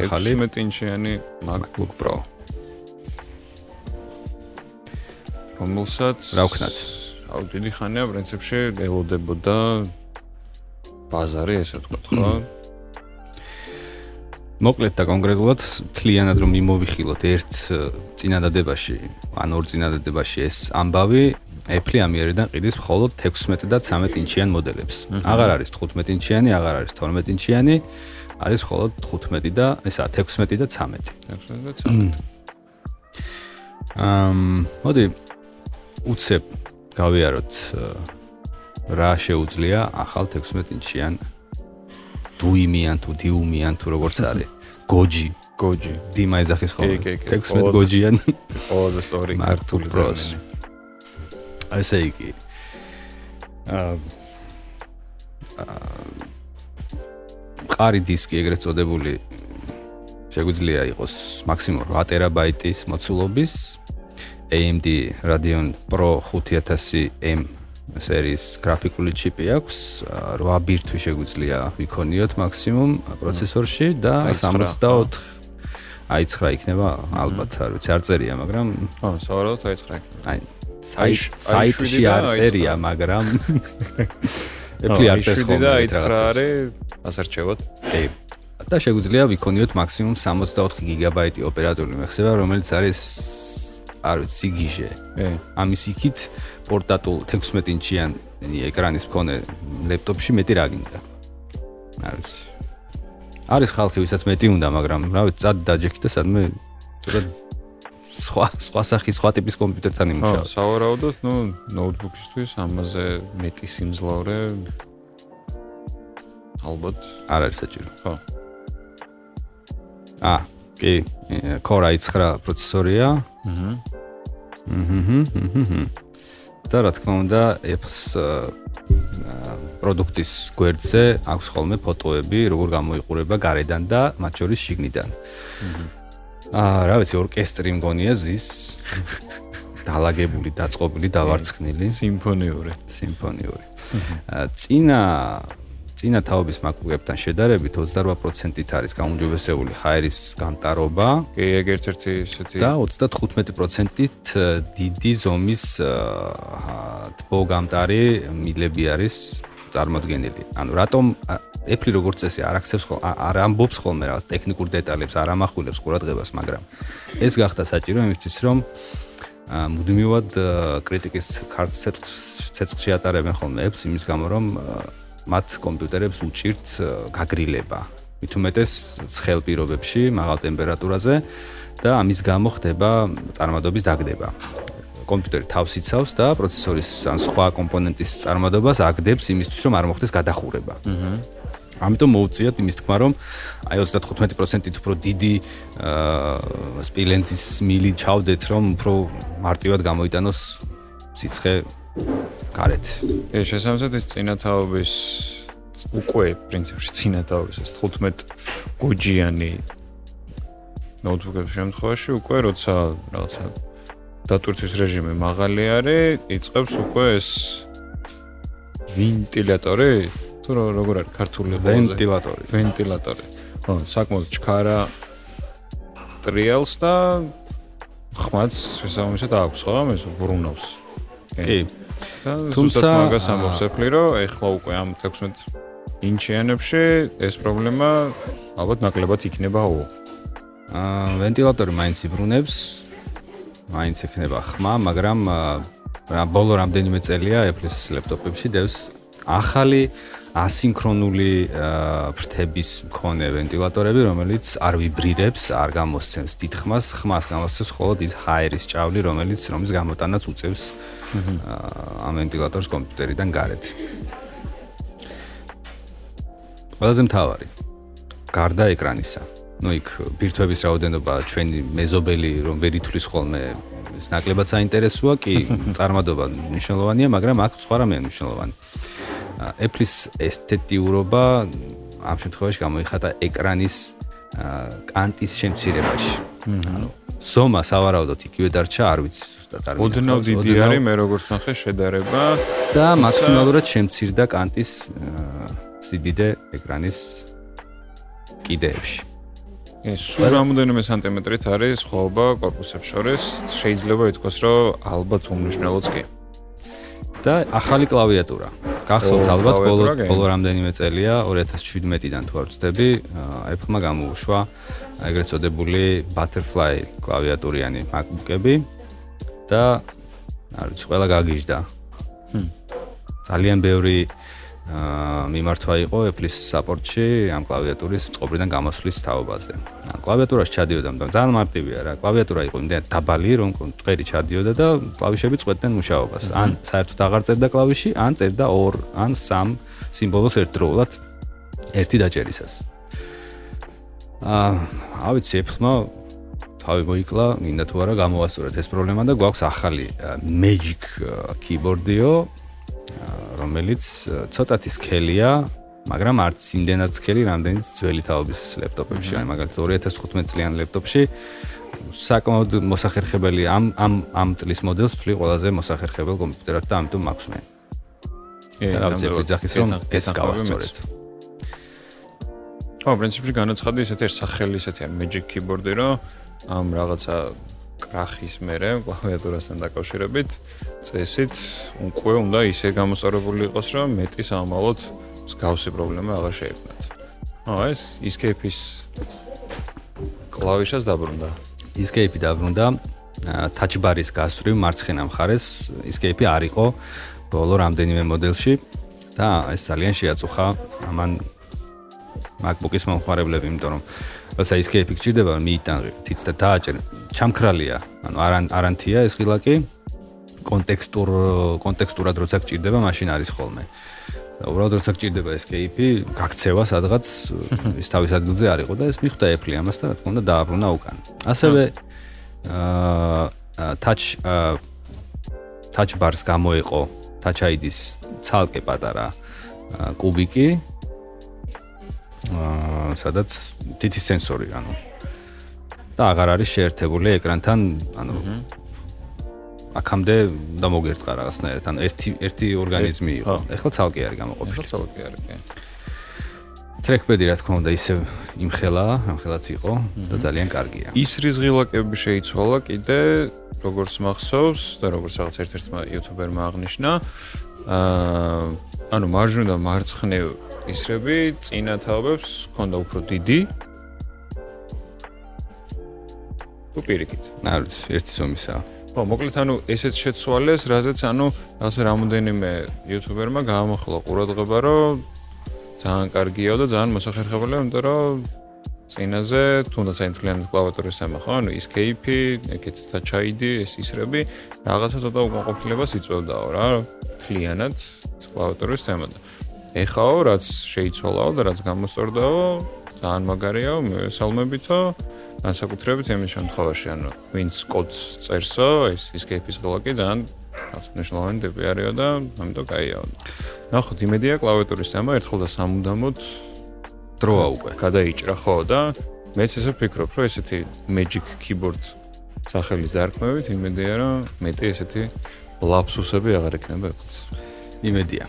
[SPEAKER 2] ახალი 16 ინჩიანი MacBook Pro. რომელსაც
[SPEAKER 1] რა ვქნათ?
[SPEAKER 2] აუ დიდი ხანია პრინციპში ელოდებოდა ბაზარი ესე ვთქვათ, ხო?
[SPEAKER 1] მოკლედ და კონკრეტულად თლიანად რომ მიმოვიხილოთ ერთ წინადადებაში, ან ორ წინადადებაში ეს ამბავი Apple ამიერიდან ყიდის მხოლოდ 16 და 13 ინჩიან მოდელებს. აღარ არის 15 ინჩიანი, აღარ არის 12 ინჩიანი, არის მხოლოდ 15 და ესა 16 და 13.
[SPEAKER 2] 16 და 13.
[SPEAKER 1] ამ მოდი უცებ გავიაროთ რა შეუძლია ახალ 16 ინჩიან დუიმიან თუ დიუმიან თუ როგორც არის? გოჯი.
[SPEAKER 2] გოჯი.
[SPEAKER 1] დიმა ეძახის ხოლმე. 16 გოჯიან.
[SPEAKER 2] ო და სორი
[SPEAKER 1] მართული პროს ესე იგი. აა ყარი დისკი ეგრეთ წოდებული შეგვიძლია იყოს მაქსიმუმ 8 ტერაბაიტის მოცულობის. AMD Radeon Pro 5000M სერიის გრაფიკული ჩიპი აქვს. 8 ბირთვი შეგვიძლია ვიქონიოთ მაქსიმუმ პროცესორში და 64 აი 9 იქნება ალბათ არ ვიცი არ წერია მაგრამ
[SPEAKER 2] ხო სავარაუდოდ აი 9 იქნება
[SPEAKER 1] აი საიტში არ წერია მაგრამ [LAUGHS]
[SPEAKER 2] ეფლი არ წერს ხოლმე და აი 9 არის ასარჩევოთ კი.
[SPEAKER 1] და შეგვიძლია ვიქონიოთ მაქსიმუმ 64 გიგაბაიტი ოპერატიული მეხსება რომელიც არის არ ვიცი სიგიჟე. კი. ამის იქით პორტატულ 16 ინჩიანი ეკრანის მქონე ლეპტოპში მეტი რა გინდა. არ ვიცი. არის ხალხი, ვისაც მეტი უნდა, მაგრამ რა ვიცი, წად დაჯექი და სადმე ცოტა სხვა სხვა სახის სხვა ტიპის კომპიუტერთან იმუშავა.
[SPEAKER 2] ხო, სავარაუდოდ, ნუ ნოუთბუქისთვის ამაზე მეტი სიმძლავრე ალბათ
[SPEAKER 1] არ არის საჭირო.
[SPEAKER 2] ხო.
[SPEAKER 1] აა, კი, Core i9 პროცესორია. აჰა. აჰა. და რა თქმა უნდა, Apple-ს პროდუქტის გვერდზე აქვს ხოლმე ფოტოები, როგორ გამოიყურება გარედან და მათ შორის შიგნიდან. აა, რა ვიცი, ორკესტრი მგონია ზის. [LAUGHS] დაალაგებული, დაწყობილი, დავარცხნილი,
[SPEAKER 2] სიმფონიური,
[SPEAKER 1] სიმფონიური. აა, წინა წინა თაობის MacBook-ებთან შედარებით 28%-ით არის გაუმჯობესებული ჰაერის გამტარობა.
[SPEAKER 2] კი, ეგ ერთ-ერთი ისეთი
[SPEAKER 1] და 35%-ით დიდი ზომის თბო გამტარი მილები არის წარმოქმნილი. ანუ რატომ Apple როგორც წესი არ აქცევს ხოლმე არ ამბობს ხოლმე რაღაც ტექნიკურ დეტალებს, არ ამახვილებს ყურადღებას, მაგრამ ეს გახდა საჭირო იმისთვის, რომ მუდმივად კრიტიკის ქარts ცეცხლში ატარებენ ხოლმე Apple იმის გამო, რომ მათ კომპიუტერებს უჭირთ გაგრილება. მით უმეტეს ცხელ პირობებში, მაღალ ტემპერატურაზე და ამის გამო ხდება წარმადობის დაგდება. კომპიუტერი თავს იცავს და პროცესორის ან სხვა კომპონენტის წარმადობას აგდებს იმისთვის, რომ არ მოხდეს გადახურება. აჰა. ამიტომ მოუწიათ იმის თქმა, რომ აი 35%-ით უფრო დიდი აა სპილენძის მილი ჩავდეთ, რომ უფრო მარტივად გამოიტანოს სიცხე გარეთ.
[SPEAKER 2] ეს შესაძლოა ეს წინათაობის უკვე პრინციპში წინათაობის ეს 15 გოჯიანი ნოუთბუქების შემთხვევაში უკვე როცა რაღაცა დატვირთვის რეჟიმი მაღალი არის, იწყებს უკვე ეს ვენტილატორი თუ როგორ არის ქართული
[SPEAKER 1] ვენტილატორი.
[SPEAKER 2] ვენტილატორი. ხო, საკმაოდ ჩქარა ტრიალს და ხმაც შესაბამისად აქვს ხო, ამას ბრუნავს.
[SPEAKER 1] კი.
[SPEAKER 2] თუმცა მაგას ამბობს ეფლი რომ ეხლა უკვე ამ 16 ინჩიანებში ეს პრობლემა ალბათ ნაკლებად იქნებაო.
[SPEAKER 1] აა ვენტილატორი მაინც იბრუნებს. მაინც ექნება ხმა, მაგრამ რა ბოლო რამდენიმე წელია ეფლის ლეპტოპებში დევს ახალი ასინქრონული ფრთების მქონე ვენტილატორები, რომელიც არ ვიბრირებს, არ გამოსცემს დიდხმას, ხმას გამოსცემს მხოლოდ ის ჰაერის ჭავლი, რომელიც რომის გამოტანაც უწევს ამ ვენტილატორს კომპიუტერიდან გარეთ. ყველაზე მთავარი გარდა ეკრანისა. ну იქ ბირთვების რაოდენობა ჩვენი მეზობელი რომ ვერ ითვლის ხოლმე ეს ნაკლებად საინტერესოა კი [LAUGHS] წარმადობა მნიშვნელოვანია მაგრამ აქ სხვა რამეა მნიშვნელოვანი Apple-ის ესთეტიურობა ამ შემთხვევაში გამოიხატა ეკრანის კანტის შემცირებაში. ანუ ზომა სავარაუდოდ იგივე დარჩა, არ ვიცი ზუსტად არ
[SPEAKER 2] ვიცი. ოდნავ დიდი არის მე როგორც ნახე შედარება
[SPEAKER 1] და მაქსიმალურად შემცირდა კანტის სიდიდე ეკრანის კიდეებში.
[SPEAKER 2] ეს სულ რამოდენიმე სანტიმეტრით არის სხვაობა корпуსებს შორის. შეიძლება ითქვას, რომ ალბათ უმნიშვნელოც კი.
[SPEAKER 1] და ახალი კლავიატურა. გახსოვთ ალბათ ბოლო ბოლო რამდენიმე წელია 2017-დან თუ არ ვცდები, Apple-მა გამოუშვა ეგრეთ წოდებული butterfly კლავიატურიანი MacBook-ები და არ ვიცი, ყველა გაგიჟდა. ძალიან ბევრი მიმართვა იყო Apple-ის საპორტში ამ კლავიატურის წყობრიდან გამოსვლის თაობაზე. ან კლავიატურაში ჩადიოდა, მაგრამ ძალიან მარტივია რა. კლავიატურა იყო იმდენ დაბალი, რომ წვერი ჩადიოდა და კლავიშები წვეთდნენ მუშაობას. ან საერთოდ აღარ წერდა კლავიში, ან წერდა 2, ან 3 სიმბოლოს ერთდროულად ერთი დაჭერისას. აა, ავიცი Apple-მა თავი მოიკლა, მინდა თუ არა გამოასწორეთ ეს პრობლემა და გვაქვს ახალი Magic keyboard-იო, რომელიც ცოტათი სქელია, მაგრამ არც იმდენად სქელი, რამდენიც ძველი თაობის ლეპტოპებში, აი მაგალითად 2015 წლიან ლეპტოპში საკმაოდ მოსახერხებელი ამ ამ ამ წლის მოდელს თვლი ყველაზე მოსახერხებელ კომპიუტერად და ამიტომ მაქვს მე. რაღაცა ეძახის რომ ეს გავასწორეთ.
[SPEAKER 2] ო, პრინციპში განაცხადი ესეთი ერთ სახელი ესეთი არ Magic Keyboard-ი, რომ ამ რაღაცა კრახის მერე კლავიატურასთან დაკავშირებით წესით უკვე უნდა ისე გამოსწორებული იყოს, რომ მეტი სამალოთ მსგავსი პრობლემა აღარ შეექმნათ. ო, ეს Escape-ის კლავიშას დაბრუნდა.
[SPEAKER 1] Escape დაბრუნდა touch bar-ის გასწრივ მარცხენა მხარეს Escape არ იყო ბოლო რამდენიმე მოდელში და ეს ძალიან შეაწუხა ამან MacBook-ის მომხმარებლები, იმიტომ რომ როცა Escape გჭირდება მიიტანე თიც და დააჭერ. ჩამქრალია, ანუ არან არანთია ეს ღილაკი. კონტექსტურ კონტექსტურად როცა გჭირდება, მაშინ არის ხოლმე. და უბრალოდ როცა გჭირდება Escape, გაქცევა სადღაც ის თავის ადგილზე არ იყო და ეს მიხვდა Apple-ი ამას და რა თქმა უნდა დააბრუნა უკან. ასევე აა touch touch bars გამოიყო touch ID-ის ცალკე პატარა კუბიკი აა სადაც თითი სენსორი ანუ. და აღარ არის შეერთებული ეკრანთან ანუ. აქამდე დამოგერტყა რაღაცნაირად ანუ ერთი ერთი ორგანიზმი იყო. ეხლა ცალკე არის გამოყოფილი.
[SPEAKER 2] ეხლა ცალკე არის კი.
[SPEAKER 1] ტრეკპედი რა თქმა უნდა ისე იმხელა ამხელაც იყო და ძალიან კარგია.
[SPEAKER 2] ის რის ღილაკები შეიცვალა კიდე როგორც მახსოვს და როგორც რაღაც ერთ-ერთმა იუთუბერმა აღნიშნა აა ანუ მარჯვნივ და მარცხნივ ვაკისრები, წინა თავებს ჰქონდა უფრო დიდი. თუ პირიქით.
[SPEAKER 1] არ ვიცი, ერთი სომისაა.
[SPEAKER 2] ხო, მოკლედ ანუ ესეც შეცვალეს, რაზეც ანუ ასე რამოდენიმე იუთუბერმა გაამახლა ყურადღება, რომ ძალიან კარგიაო და ძალიან მოსახერხებელია, იმიტომ რომ წინაზე თუნდაც აი მთლიანად კლავიატურის თემა ხო, ანუ escape, ეგეთ touch ID, ეს ისრები რაღაცა ცოტა უკმაყოფილებას იწვევდაო რა, მთლიანად კლავიატურის თემადა. ეხაო, რაც შეიცვალაო და რაც გამოსწორდაო, ძალიან მაგარიაო, მევესალმებითო. განსაკუთრებით იმის შემთხვევაში, ანუ ვინც კოდს წერსო, ეს escape-ის ღლა კი ძალიან რაღაც მნიშვნელოვანი ტიპი არისო და ამიტომ кайაო. ნახოთ, იმედია კლავიატურის თემა ერთხელ და სამუდამოდ
[SPEAKER 1] დროა უკვე.
[SPEAKER 2] გადაიჭრა ხო და მეც ესე ვფიქრობ, რომ ესეთი Magic Keyboard სახელის დარქმევით იმედია, რომ მეტი ესეთი ლაფსუსები აღარ ექნება ეყლს.
[SPEAKER 1] იმედია.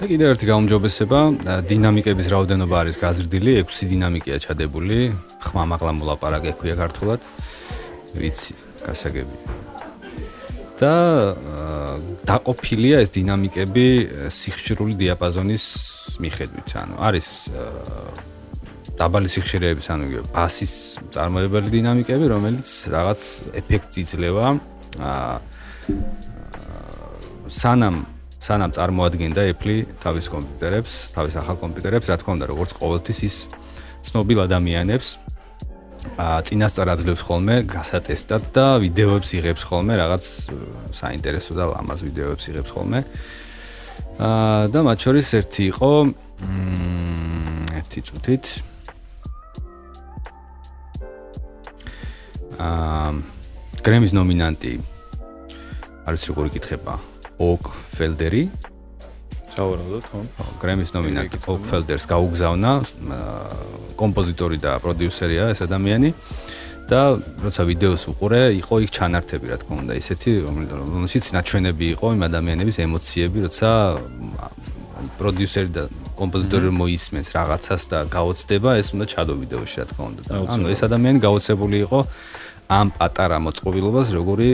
[SPEAKER 1] და კიდევ ერთი გაუმჯობესება, დინამიკების რაოდენობა არის გაზრდილი, 6 დინამიკია ჩადებული, ხმამაღლა მოლაპარაკე ქვია ქართულად. ვიცი, გასაგები. და დაყოფილია ეს დინამიკები სიხშირული დიაპაზონის მიხედვით, ანუ არის დაბალი სიხშირეების, ანუ ბასის წარმოებელი დინამიკები, რომელიც რაღაც ეფექტს იძლევა აა სანამ სანამ წარმოადგენდა Apple თავის კომპიუტერებს, თავის ახალ კომპიუტერებს, რა თქმა უნდა, როგორც ყოველთვის ის ცნობილ ადამიანებს აა წინასწარ აძლევს ხოლმე გასატესტად და ვიდეოებს იღებს ხოლმე რაღაც საინტერესო და ამას ვიდეოებს იღებს ხოლმე. აა და მათ შორის ერთი იყო მმ ერთი წუთით. აა გრემის ნომინანტი. არის როგორი კითხება ოკ ფელდერი
[SPEAKER 2] საუბრობთ ხო
[SPEAKER 1] გრემის ნომინანტი ოკ ფელდერს გაუგზავნა კომპოზიტორი და პროდიუსერია ეს ადამიანი. და როცა ვიდეოს უყურე იყო იქ ჩანართები რა თქმა უნდა ისეთი რომელშიც ნაჩვენები იყო იმ ადამიანების ემოციები როცა პროდიუსერი და კომპოზიტორი მოისმენს რაღაცას და გაოცდება, ეს უნდა ჩადო ვიდეოში, რა თქმა უნდა. ანუ ეს ადამიანი გაოცებული იყო ამ პატარა მოწყობილობას, როგორი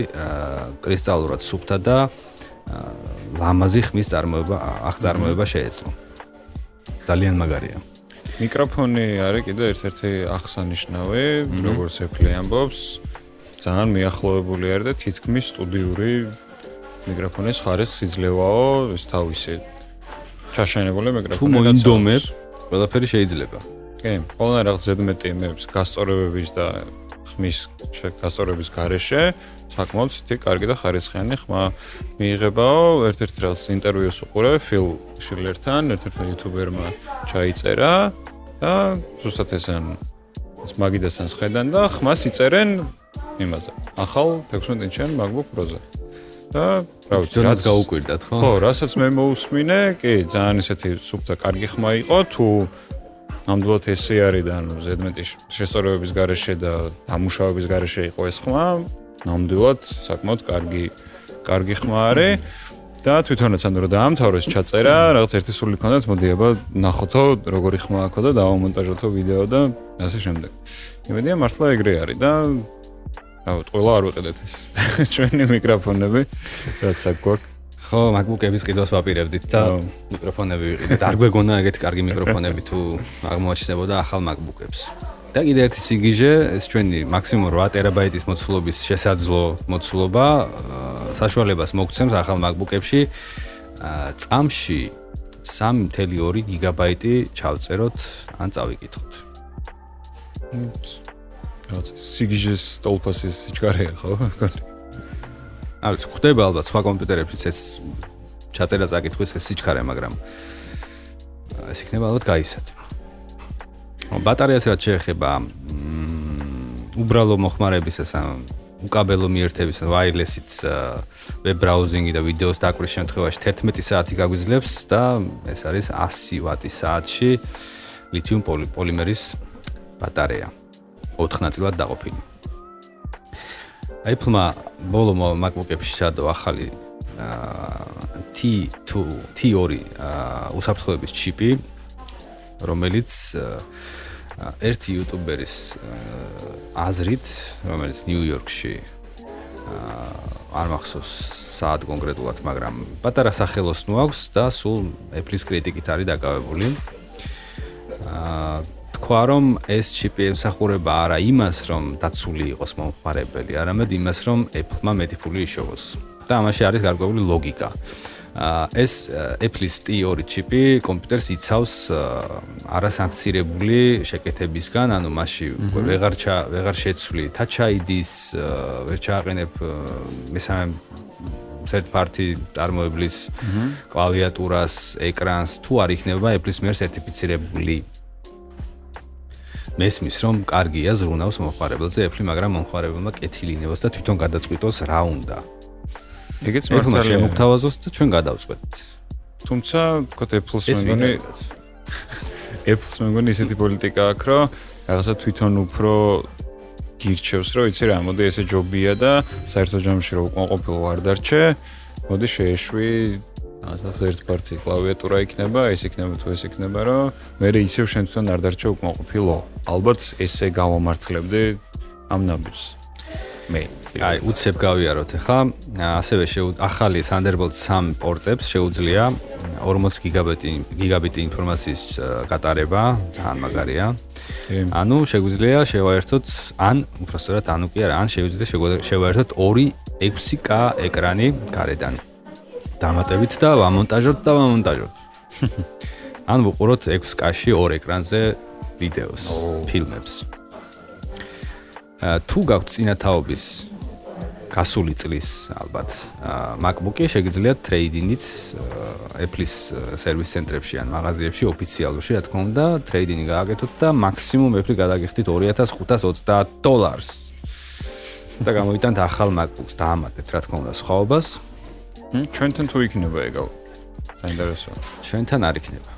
[SPEAKER 1] კრისტალურად სუფთა და ლამაზი ხმის წარმოება, აღწარმოება შეეძლო. ძალიან მაგარია.
[SPEAKER 2] მიკროფონი არის კიდე ერთ-ერთი აღსანიშნავი, როგორც ეფლი ამბობს, ძალიან მიახლოებული არის და თითქმის სტუდიური მიკროფონის ხარისხს იძლევაო ეს თავისი ჩაშენებული მიკროფონი. თუ
[SPEAKER 1] მოინდომებ, ყველაფერი შეიძლება.
[SPEAKER 2] კი, ყველა რაღაც ზედმეტი იმებს გასწორებების და ხმის გასწორების გარეშე საკმაოდ ცეთი კარგი და ხარისხიანი ხმა მიიღებაო. ერთ-ერთი რაღაც ინტერვიუს უყურე ფილ შილერთან, ერთ-ერთი იუთუბერმა ჩაიწერა და ზუსტად ესენ ეს მაგიდასთან შედან და ხმას იწერენ იმაზე. ახალ 16 ინჩიან MacBook Pro-ზე. და რა
[SPEAKER 1] ვიცი, რაც გაუკვირდათ, ხო?
[SPEAKER 2] ხო, რასაც მე მოусმინე, კი, ძალიან ესეთი სუფთა კარგი ხმა იყო, თუ ნამდვილად ესე არის და ანუ ზედმეტი შესწორებების garaშე და დამუშავების garaშე იყო ეს ხმა, ნამდვილად საკმაოდ კარგი კარგი ხმა არის. და თვითონაც ანუ რა დაამთავრეს ჩაწერა, რაღაც ერთი სული ქონდათ, მოდი აბა ნახოთო როგორი ხმა აქვს და დავამონტაჟოთო ვიდეო და ასე შემდეგ. იმედია მართლა ეგრე არის და რავი, ყველა არ ვიყიდეთ ეს [LAUGHS] ჩვენი მიკროფონები, რაც აქ გვაქვს.
[SPEAKER 1] ხო, MacBook-ების ყიდვას ვაპირებდით და მიკროფონები ვიყიდეთ. არ გვეგონა ეგეთი კარგი მიკროფონები თუ აღმოაჩნდებოდა ახალ MacBook-ებს. და კიდე ერთი სიგიჟე, ეს ჩვენი მაქსიმუმ 8 ტერაბაიტის მოცულობის შესაძლო მოცულობა საშუალებას მოგცემს ახალ MacBook-ებში წამში 3.2 გიგაბაიტი ჩავწეროთ ან წავიკითხოთ.
[SPEAKER 2] რაც სიგიჟეს სტოლფასის სიჩქარეა ხო?
[SPEAKER 1] არის ხდება ალბათ სხვა კომპიუტერებშიც ეს ჩაწერა წაკითხვის ეს სიჩქარე, მაგრამ ეს იქნება ალბათ გაისად. ბატარეას რაც შეეხება უბრალო მოხმარების ეს უკაბელო მიერთების wireless-ით web browsing-ი და ვიდეოს დაკვრის შემთხვევაში 11 საათი გაგვიძლებს და ეს არის 100 ვატის საათში ლითიუმ პოლიმერის ბატარეა. 4 ნაწილად დაყოფილი. Apple-მა ბოლო MacBook-ებში ჩადო ახალი T2 T2 უსაფრთხოების ჩიპი რომელიც ერთი იუტუბერის აზრით, რომელიც ნიუ-იორკში არ მახსოვს საათ კონკრეტულად, მაგრამ პატარა სახელოსნო აქვს და სულ Apple-ის კრიტიკით არის დაკავებული. აა თქვა რომ ეს ჩიპი ემსახურება არა იმას, რომ დაცული იყოს მომხმარებელი, არამედ იმას, რომ Apple-მა მეტი ფული იშოვოს. და ამაში არის გარკვეული ლოგიკა. ეს Apple-ის T2 ჩიპი კომპიუტერს იცავს არასანქცირებული შეკეთებისგან, ანუ მასში ვეღარ ჩა ვეღარ შეცვლი. Touch ID-ს, ვერ ჩააყენებ მესამე third party წარმოებლის კლავიატურას, ეკრანს, თუ არ იქნება Apple-ის მიერ სერტიფიცირებული. მესმის რომ კარგია ზრუნავს მომხმარებელზე Apple, მაგრამ მომხმარებელმა კეთილი ნებას და თვითონ გადაწყვიტოს რა უნდა.
[SPEAKER 2] ეგეც მართალია
[SPEAKER 1] შემოგთავაზოს და ჩვენ გადავწყვეტ.
[SPEAKER 2] თუმცა თქო Apple-ს მეგონი [LAUGHS] Apple-ს მეგონი ისეთი პოლიტიკა აქვს, რომ რაღაცა თვითონ უფრო გირჩევს, რომ იცი რა, მოდი ესე ჯობია და საერთო ჯამში რო უკმაყოფილო არ დარჩე, მოდი შეეშვი ასას ერთ პარტი კლავიატურა იქნება, ეს იქნება თუ ეს იქნება, რომ მე ისევ შენ თვითონ არ დარჩე უკმაყოფილო. ალბათ ესე გავამართლებდი ამ ნაბიჯს. მე
[SPEAKER 1] აი უცებ გავიაროთ ახლა. ასევე ახალი Thunderbolt 3 პორტებს შეუძლია. 40 გიგაბიტი გიგაბიტი ინფორმაციის გატარება. ძალიან მაგარია. ანუ შეგვიძლია შევაერთოთ ან უბრალოდ ანუ კი არა ან შეგვიძლია შევაერთოთ 2 6K ეკრანი გარედან. დამატებით და ვამონტაჟოთ და ვამონტაჟოთ. [LAUGHS] ან ვუყუროთ 6K-ში ორ ეკრანზე ვიდეოს ფილმებს. თუ გაქვთ წინათაობის გასული წლის ალბათ MacBook-ი შეგიძლიათ ტრეიდინით Apple-ის სერვის ცენტრებში ან მაღაზიებში ოფიციალურში რა თქმა უნდა ტრეიდინი გააკეთოთ და მაქსიმუმ Apple გადაგიხდით 2530 დოლარს და გამოიტანთ ახალ MacBook-ს დაამატეთ რა თქმა უნდა სხვაობას.
[SPEAKER 2] ჩვენთან თუ იქნება ეგ საინტერესოა
[SPEAKER 1] ჩვენთან არ იქნება.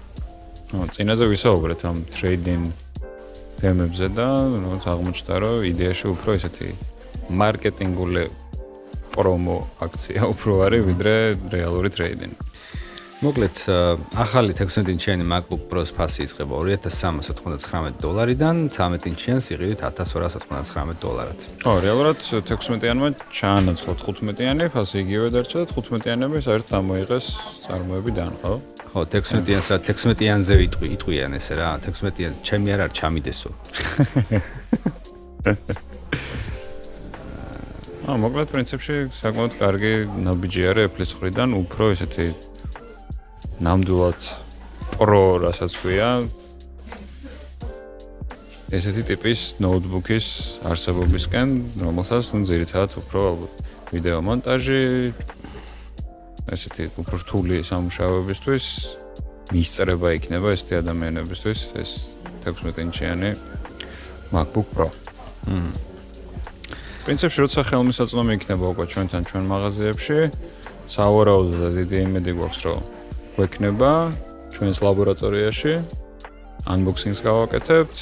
[SPEAKER 2] ო წინაზე ვისაუბრეთ ამ ტრეიდინ თემებზე და როგორც აღმოჩნდა რომ იდეაში უფრო ესეთი მარკეტინგული პრომო აქცია უფრო არის ვიდრე რეალური ტრეიდინგი.
[SPEAKER 1] მოკლედ ახალი 16 ინჩიანი MacBook Pro-ს ფასი იწყება 2399 დოლარიდან 13 ინჩიანს იყიდით 1299 დოლარად.
[SPEAKER 2] ო, რეალურად 16-იანმა ჩაანაცვლა 15-იანი, ფასი იგივე დარჩა და 15-იანები საერთოდ ამოიღეს წარმოებიდან, ხო?
[SPEAKER 1] ხო 16-იანს რა 16-იანზე ვიტყვი იტყვიან ესე რა 16-იან ჩემი არ არ ჩამიდესო [LAUGHS]
[SPEAKER 2] აა მოკლედ პრინციპში საკმაოდ კარგი ნაბიჯი არის Apple-ის ხრიდან უფრო ესეთი ნამდვილად პრო რასაც ქვია ესეთი ტიპის ნოუთბუქის არსებობისკენ რომელსაც ნუ ძირითადად უფრო ვიდეო მონტაჟი ესეთი უფრო რთული სამუშაოებისთვის მისწრება იქნება ესეთი ადამიანებისთვის ეს 16 ინჩიანი MacBook Pro.
[SPEAKER 1] მმ.
[SPEAKER 2] პრინციპში როცა ხელმისაწვდომი იქნება უკვე ჩვენთან ჩვენ მაღაზიებში, სავარაუდოდ და დიდი იმედი გვაქვს, რომ გვექნება ჩვენს ლაბორატორიაში unboxing-ს გავაკეთებთ,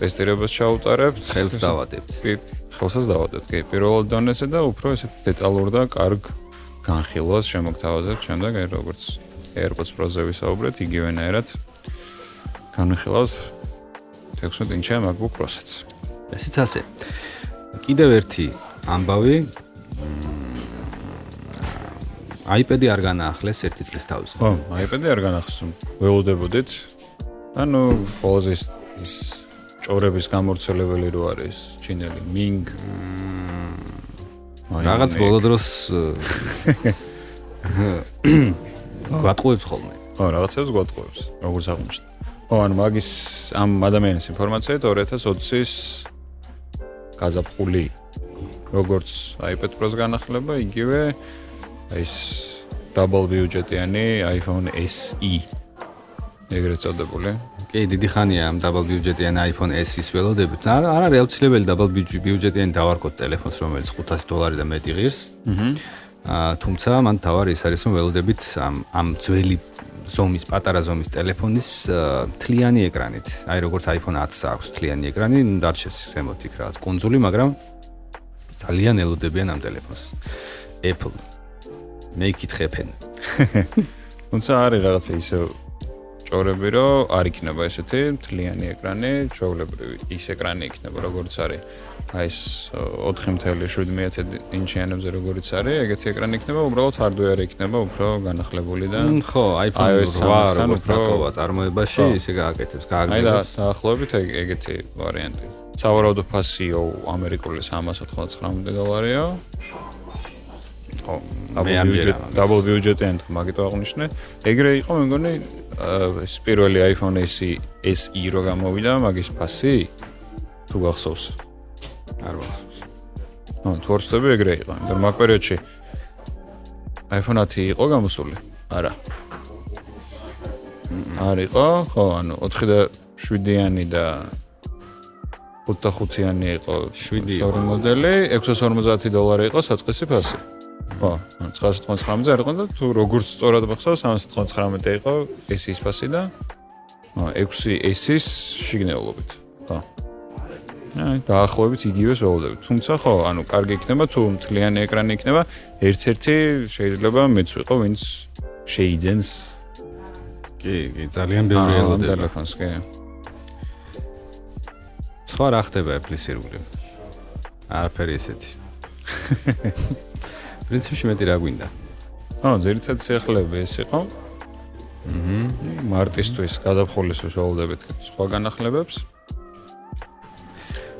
[SPEAKER 2] ტესტირებას ჩაუტარებთ,
[SPEAKER 1] ხელს დავადებთ.
[SPEAKER 2] კი, ხელსაც დავადებთ, კი, პირველ დონეზე და უფრო ესეთ დეტალურ და კარგ განხილვას შემოგთავაზებთ შემდეგ, აი როგორც AirPods Pro-ზე ვისაუბრეთ, იგივენაირად განხილავს 16 ინჩიან MacBook Pro-საც.
[SPEAKER 1] ესეც ასე. კიდევ ერთი ამბავი iPad-ი არ განაახლეს ერთი წლის თავზე.
[SPEAKER 2] ხო, iPad-ი არ განახსოვ. ველოდებოდით. ანუ ყველაზე ის ის ჭორების გამორცელებელი რო არის ჩინელი Ming.
[SPEAKER 1] რაღაც ბოლო დროს [COUGHS] გვატყუებს ხოლმე.
[SPEAKER 2] ხო, რაღაცებს გვატყუებს, როგორც აღმოჩნდა. ხო, ანუ მაგის ამ ადამიანის ინფორმაციით 2020-ის გაზაფხული როგორც iPad Pro-ს განახლება, იგივე ეს double budget-იანი iPhone SE ეგრეთ წოდებული.
[SPEAKER 1] კი, დიდი ხანია ამ double budget-იანი iPhone SE-ის ველოდებით. არ არ არის აუცილებელი double budget-იანი დავარქოთ ტელეფონს, რომელიც 500 დოლარი და მეტი ღირს. აჰა. აა თუმცა მან თავარი ის არის, რომ ველოდებით ამ ამ ძველი ზომის, პატარა ზომის ტელეფონის თლიანი ეკრანით. აი როგორც iPhone 10-ს აქვს თლიანი ეკრანი, დარჩეს ზემოთ იქ რაღაც კონსოლი, მაგრამ ძალიან ელოდებიან ამ ტელეფონს. Apple მე იქითხებენ. [LAUGHS]
[SPEAKER 2] თუმცა არის რაღაცა ისე ჭორები, რომ არ იქნება ესეთი მთლიანი ეკრანი, ჩვეულებრივი ის ეკრანი იქნება, როგორც არის. აი ეს 4.7 ინჩიანებზე როგორც არის, ეგეთი ეკრანი იქნება, უბრალოდ hardware იქნება უფრო განახლებული და
[SPEAKER 1] ხო, iPhone 8 როგორც დაკოვა წარმოებაში, ისე გააკეთებს, გააგზავნებს.
[SPEAKER 2] აი და დაახლოებით ეგეთი ვარიანტი. სავარაუდო ფასიო ამერიკული 399 დოლარია. ხო, double budget-იან მაგიტო აღნიშნე. ეგრე იყო, მე მგონი, ეს პირველი iPhone SE SE რო გამოვიდა, მაგის ფასი თუ გახსოვს?
[SPEAKER 1] არ გახსოვს.
[SPEAKER 2] ნუ თორსტები ეგრე იყო, და მაგ პერიოდში iPhone 10 იყო გამოსული? არა. არ იყო, ხო, ანუ 4 და 7-იანი და 5-5-იანი იყო
[SPEAKER 1] 7
[SPEAKER 2] ორი მოდელი, 650 დოლარი იყო საწყისი ფასი. ხო, ანუ 999-ზე არ იყო და თუ როგორც სწორად მახსოვს 399 იყო S-ის ფასი და 6 S-ის შიგნეულობით. აი, დაახლოებით იგივეს ველოდებით. თუმცა ხო, ანუ კარგი იქნება თუ მთლიანი ეკრანი იქნება, ერთ-ერთი შეიძლება მეც ვიყო, ვინც შეიძენს.
[SPEAKER 1] კი, კი, ძალიან ბევრი ელოდება
[SPEAKER 2] ტელეფონს, კი.
[SPEAKER 1] სხვა რა ხდება Apple-ის ირგვლივ? არაფერი ესეთი. [LAUGHS] პრინციპში მეტი რა გვინდა?
[SPEAKER 2] ო, ზერითად სიახლეები ეს იყო. აჰა. მარტისთვის გადაფხოლისთვის ველოდებით სხვა განახლებებს.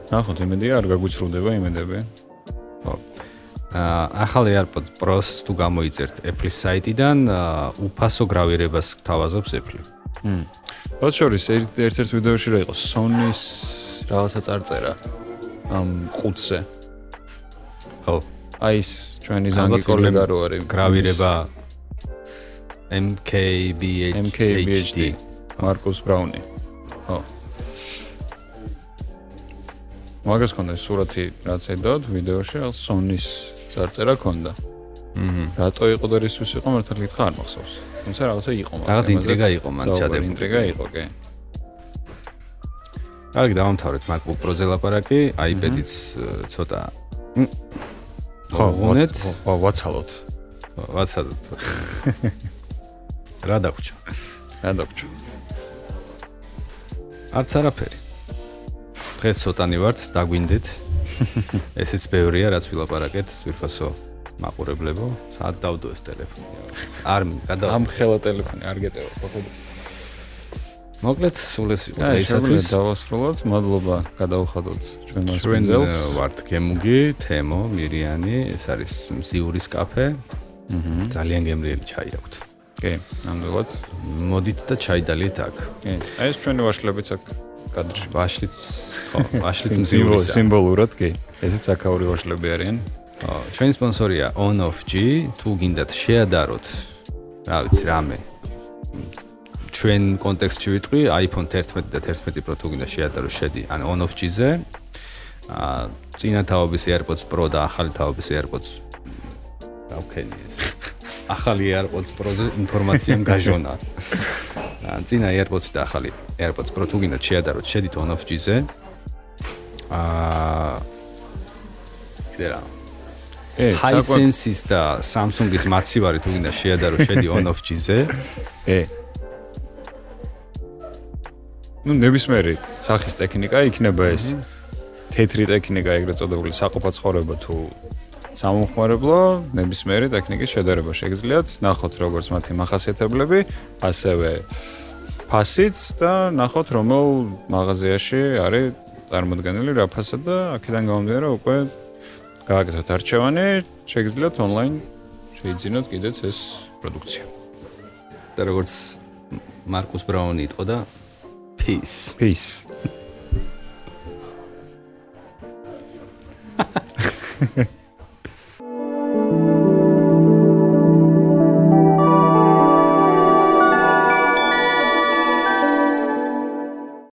[SPEAKER 2] ნახოთ, იმედია არ გაგვიცრუდება იმედები.
[SPEAKER 1] ხო. აა ახალი AirPods Pro-ს თუ გამოიწერთ Apple-ის საიტიდან, უფასო გრავირებას თავაზობს Apple.
[SPEAKER 2] ჰმ. რაც შორის ერთ-ერთ ვიდეოში რა იყო Sony-ს რაღაცა წარწერა ამ ყუთზე.
[SPEAKER 1] ხო.
[SPEAKER 2] აი ეს ჩვენი ზანგი კოლეგა რო არის
[SPEAKER 1] გრავირება MKBHD
[SPEAKER 2] MKBHD მარკუს ბრაუნი მაგას კონდა სურათი რაც ედოთ ვიდეოში სონის წარწერა კონდა
[SPEAKER 1] აჰა
[SPEAKER 2] რატო იყო და რისთვის იყო მართლა გითხრა არ მახსოვს თუმცა რაღაცა იყო
[SPEAKER 1] მაგრამ რაღაც ინტრიგა იყო მან ჩადებული
[SPEAKER 2] ინტრიგა იყო კი
[SPEAKER 1] კარგი დავამთავრეთ MacBook Pro-ზე ლაპარაკი iPad-იც ცოტა
[SPEAKER 2] ხო, ვღუნეთ. ხო, ვაცალოთ.
[SPEAKER 1] ვაცალოთ. რა დაგჭა?
[SPEAKER 2] რა დაგჭა?
[SPEAKER 1] არც არაფერი. დღეს ცოტანი ვართ, დაგვინდეთ. [LAUGHS] ესეც ბევრია, რაც ვილაპარაკეთ, ძვირფასო მაყურებლებო. საათ დავდოეს ტელეფონი. არმინ,
[SPEAKER 2] გადავა. ამხელა ტელეფონი არ გეტევა, მოხდა.
[SPEAKER 1] მოკლედ სულ ეს იყო
[SPEAKER 2] დღეისათვის. დავასრულოთ. მადლობა გადავხადოთ ჩვენ მასპინძელს.
[SPEAKER 1] ჩვენ ვართ გემუგი, თემო, მირიანი, ეს არის მზიურის კაფე. აჰა. ძალიან გემრიელი ჩაი აქვს.
[SPEAKER 2] კი, ნამდვილად.
[SPEAKER 1] მოდით და ჩაიდალიეთ აქ.
[SPEAKER 2] კი. ეს ჩვენი ვაშლებიც აქ კადრში.
[SPEAKER 1] ვაშლიც ხო [LAUGHS] ვაშლიც მზიურის
[SPEAKER 2] სიმბოლურად კი. ესეც აკაური ვაშლები არიან.
[SPEAKER 1] ხო ჩვენი სპონსორია on of g. თუ გინდათ შეადაროთ რა ვიცი რამე. ჩვენ კონტექსტში ვიტყვი iPhone 11 და 11 Pro თუ გინდა შეადარო შედი. ან on off G-ზე. აა წინა თაობის AirPods Pro და ახალი თაობის AirPods. გავქენი ეს. [LAUGHS] ახალი AirPods Pro-ზე ინფორმაციამ გაჟონა. [LAUGHS] აა წინა AirPods და ახალი AirPods Pro თუ გინდათ შეადაროთ, შედით on off G-ზე. აა კიდე
[SPEAKER 2] ე,
[SPEAKER 1] Hisense-ის და Samsung-ის მაცივარი თუ გინდა შეადარო, შედი on off G-ზე.
[SPEAKER 2] ე. ნუ ნებისმიერი სახის ტექნიკა იქნება ეს თეთრი ტექნიკა ეგრეთ წოდებული საყოფა ცხოვრება თუ სამომხმარებლო ნებისმიერი ტექნიკის შედარება შეგიძლიათ ნახოთ როგორც მათი მახასიათებლები ასევე ფასიც და ნახოთ რომელ მაღაზიაში არის წარმოდგენილი რა ფასად და აქედან გამომდინარე უკვე გააკეთოთ არჩევანი შეგიძლიათ ონლაინ შეიძინოთ კიდეც ეს პროდუქცია.
[SPEAKER 1] და როგორც მარკუს ბრაუნი იტყო და peace.
[SPEAKER 2] peace [LAUGHS]